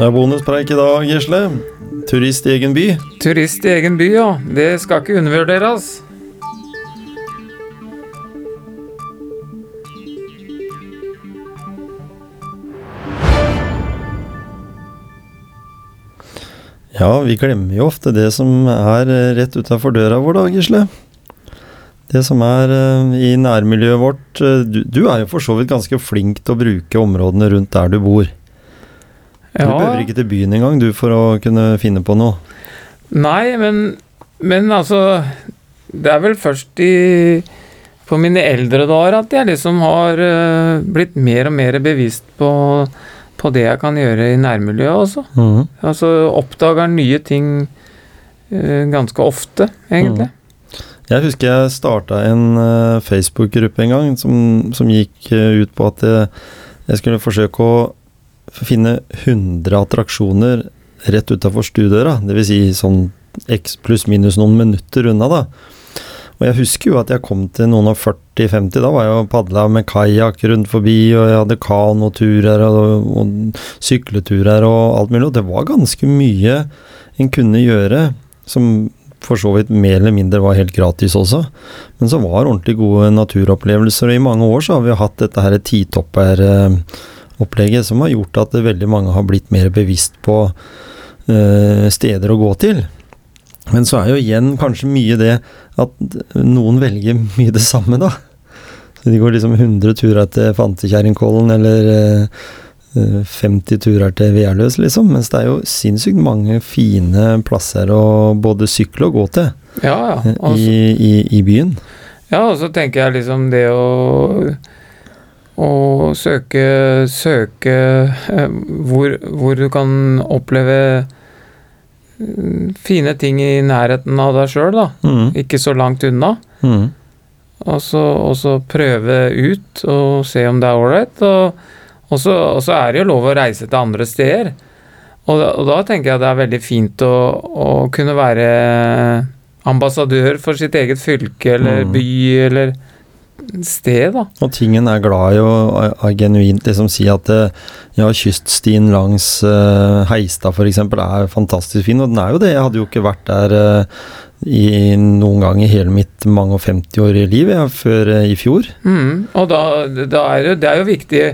Det er bonuspreik i dag, Gisle. Turist i egen by. Turist i egen by, ja. Det skal ikke undervurderes. Ja, vi glemmer jo ofte det som er eh, rett utafor døra vår, da, Gisle. Det som er eh, i nærmiljøet vårt. eh, Du, du er jo for så vidt ganske flink til å bruke områdene rundt der du bor. Du behøver ikke til byen engang, du, for å kunne finne på noe. Nei, men, men altså Det er vel først i på mine eldre dager at jeg liksom har blitt mer og mer bevisst på, på det jeg kan gjøre i nærmiljøet også. Mm. Altså oppdager nye ting uh, ganske ofte, egentlig. Jeg husker jeg starta en uh, Facebook-gruppe en gang som, som gikk uh, ut på at jeg, jeg skulle forsøke å finne 100 attraksjoner rett utafor stuedøra. Dvs. Si sånn x pluss minus noen minutter unna, da. Og jeg husker jo at jeg kom til noen og 40-50, da var jeg og padla med kajakk rundt forbi, og jeg hadde kanoturer og, og sykleturer og alt mulig, og det var ganske mye en kunne gjøre som for så vidt mer eller mindre var helt gratis også, men som var ordentlig gode naturopplevelser, og i mange år så har vi hatt dette her titopper-opplegget som har gjort at veldig mange har blitt mer bevisst på eh, steder å gå til. Men så er jo igjen kanskje mye det at noen velger mye det samme, da. Så de går liksom 100 turer til Fantekjerringkollen, eller eh, eh, 50 turer til Vealøs, liksom. Mens det er jo sinnssykt mange fine plasser å både sykle og gå til Ja, ja. Altså, i, i, i byen. Ja, og så tenker jeg liksom det å å søke søke eh, hvor, hvor du kan oppleve fine ting i nærheten av deg sjøl, da. Mm. Ikke så langt unna. Mm. Og så, og så prøve ut og se om det er ålreit. Og, og, så- og så er det jo lov å reise til andre steder. Og da, og da tenker jeg det er veldig fint å, å kunne være ambassadør for sitt eget fylke eller Mm. by eller sted, da. Og tingen er glad i å genuint liksom si at eh, ja, kyststien langs uh, Heistad f.eks. er fantastisk fin, og den er jo det. Jeg hadde jo ikke vært der uh, i noen gang i hele mitt mange og 50 år i liv ja, før uh, i fjor. Mm, og da, da er det, det er jo viktig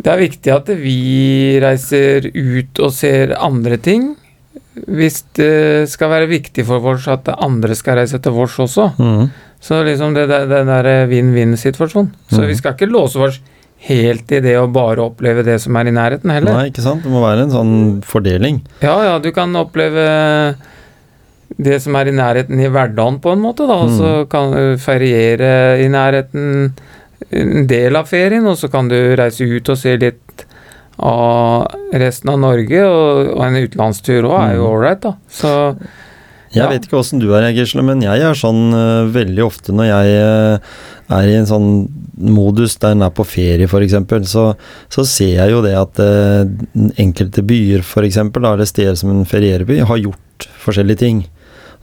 Det er viktig at vi reiser ut og ser andre ting. Hvis det skal være viktig for oss at andre skal reise til vårs også. Mm. Så liksom det, det, den der vinn-vinn-situasjonen. Så mm. vi skal ikke låse oss helt i det å bare oppleve det som er i nærheten heller. Nei, ikke sant? Det må være en sånn fordeling. Ja, ja, du kan oppleve det som er i nærheten i hverdagen på en måte, da. Og så Mm. kan du feriere i nærheten en del av ferien, og så kan du reise ut og se litt av resten av Norge, og, og en utenlandstur òg er jo Mm. ålreit, da. Så Jeg Ja. vet ikke åssen du er, Gisle, men jeg er sånn uh, veldig ofte når jeg uh, er i en sånn modus der en er på ferie, f.eks., så, så ser jeg jo det at uh, enkelte byer, f.eks., eller steder som en feriereby, har gjort forskjellige ting.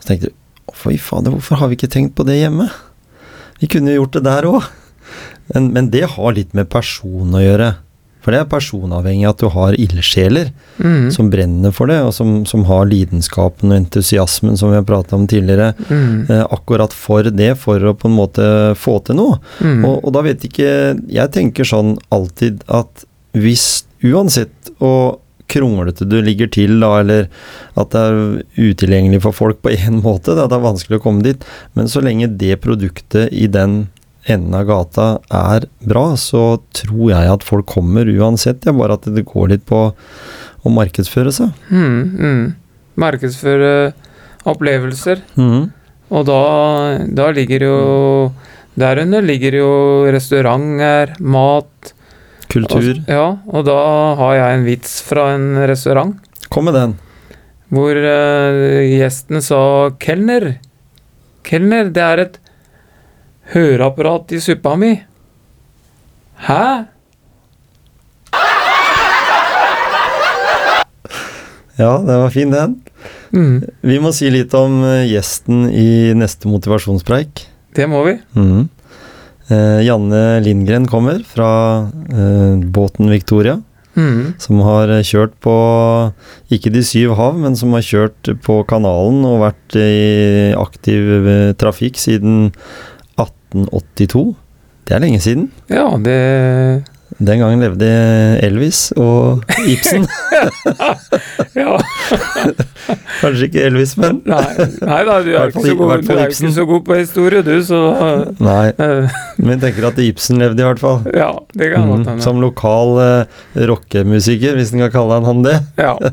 Så tenkte du fy fader, hvorfor har vi ikke tenkt på det hjemme? Vi kunne jo gjort det der òg. Men, men det har litt med person å gjøre. For det er personavhengig at du har ildsjeler mm, som brenner for det, og som, som har lidenskapen og entusiasmen som vi har prata om tidligere, mm, eh, akkurat for det, for å på en måte få til noe. mm. Og, og da vet ikke Jeg tenker sånn alltid at hvis uansett og kronglete du ligger til, da, eller at det er utilgjengelig for folk på én måte, da, det er vanskelig å komme dit, men så lenge det produktet i den enden av gata er bra, så tror jeg at folk kommer uansett. Ja, bare at det går litt på å markedsføre seg. Mm, mm. Markedsføre opplevelser. Mm. Og da, da ligger jo Derunder ligger jo restauranter, mat Kultur. Og, ja, og da har jeg en vits fra en restaurant Kom med den. hvor uh, gjesten sa 'kelner'. Kelner, det er et høreapparat i suppa mi. Hæ? Ja, den var fin, den. Mm, Vi må si litt om eh, gjesten i neste motivasjonspreik. det må vi. Mm. Eh, Janne Lindgren kommer fra eh, båten Victoria. Mm, Som har eh, kjørt på ikke de syv hav, men som har kjørt på kanalen og vært i aktiv eh, trafikk siden 1882. Det er lenge siden. ja, det Den gangen levde Elvis og Ibsen. Ja. Kanskje ikke Elvis, men Nei, nei da, du er, ikke så, god, du er ikke så god på historie, du, så Nei. eh, Men tenker at Ibsen levde, i hvert fall. Ja, det kan godt Mhm, hende. Som lokal uh, rockemusiker, hvis en kan kalle han han det. Ja.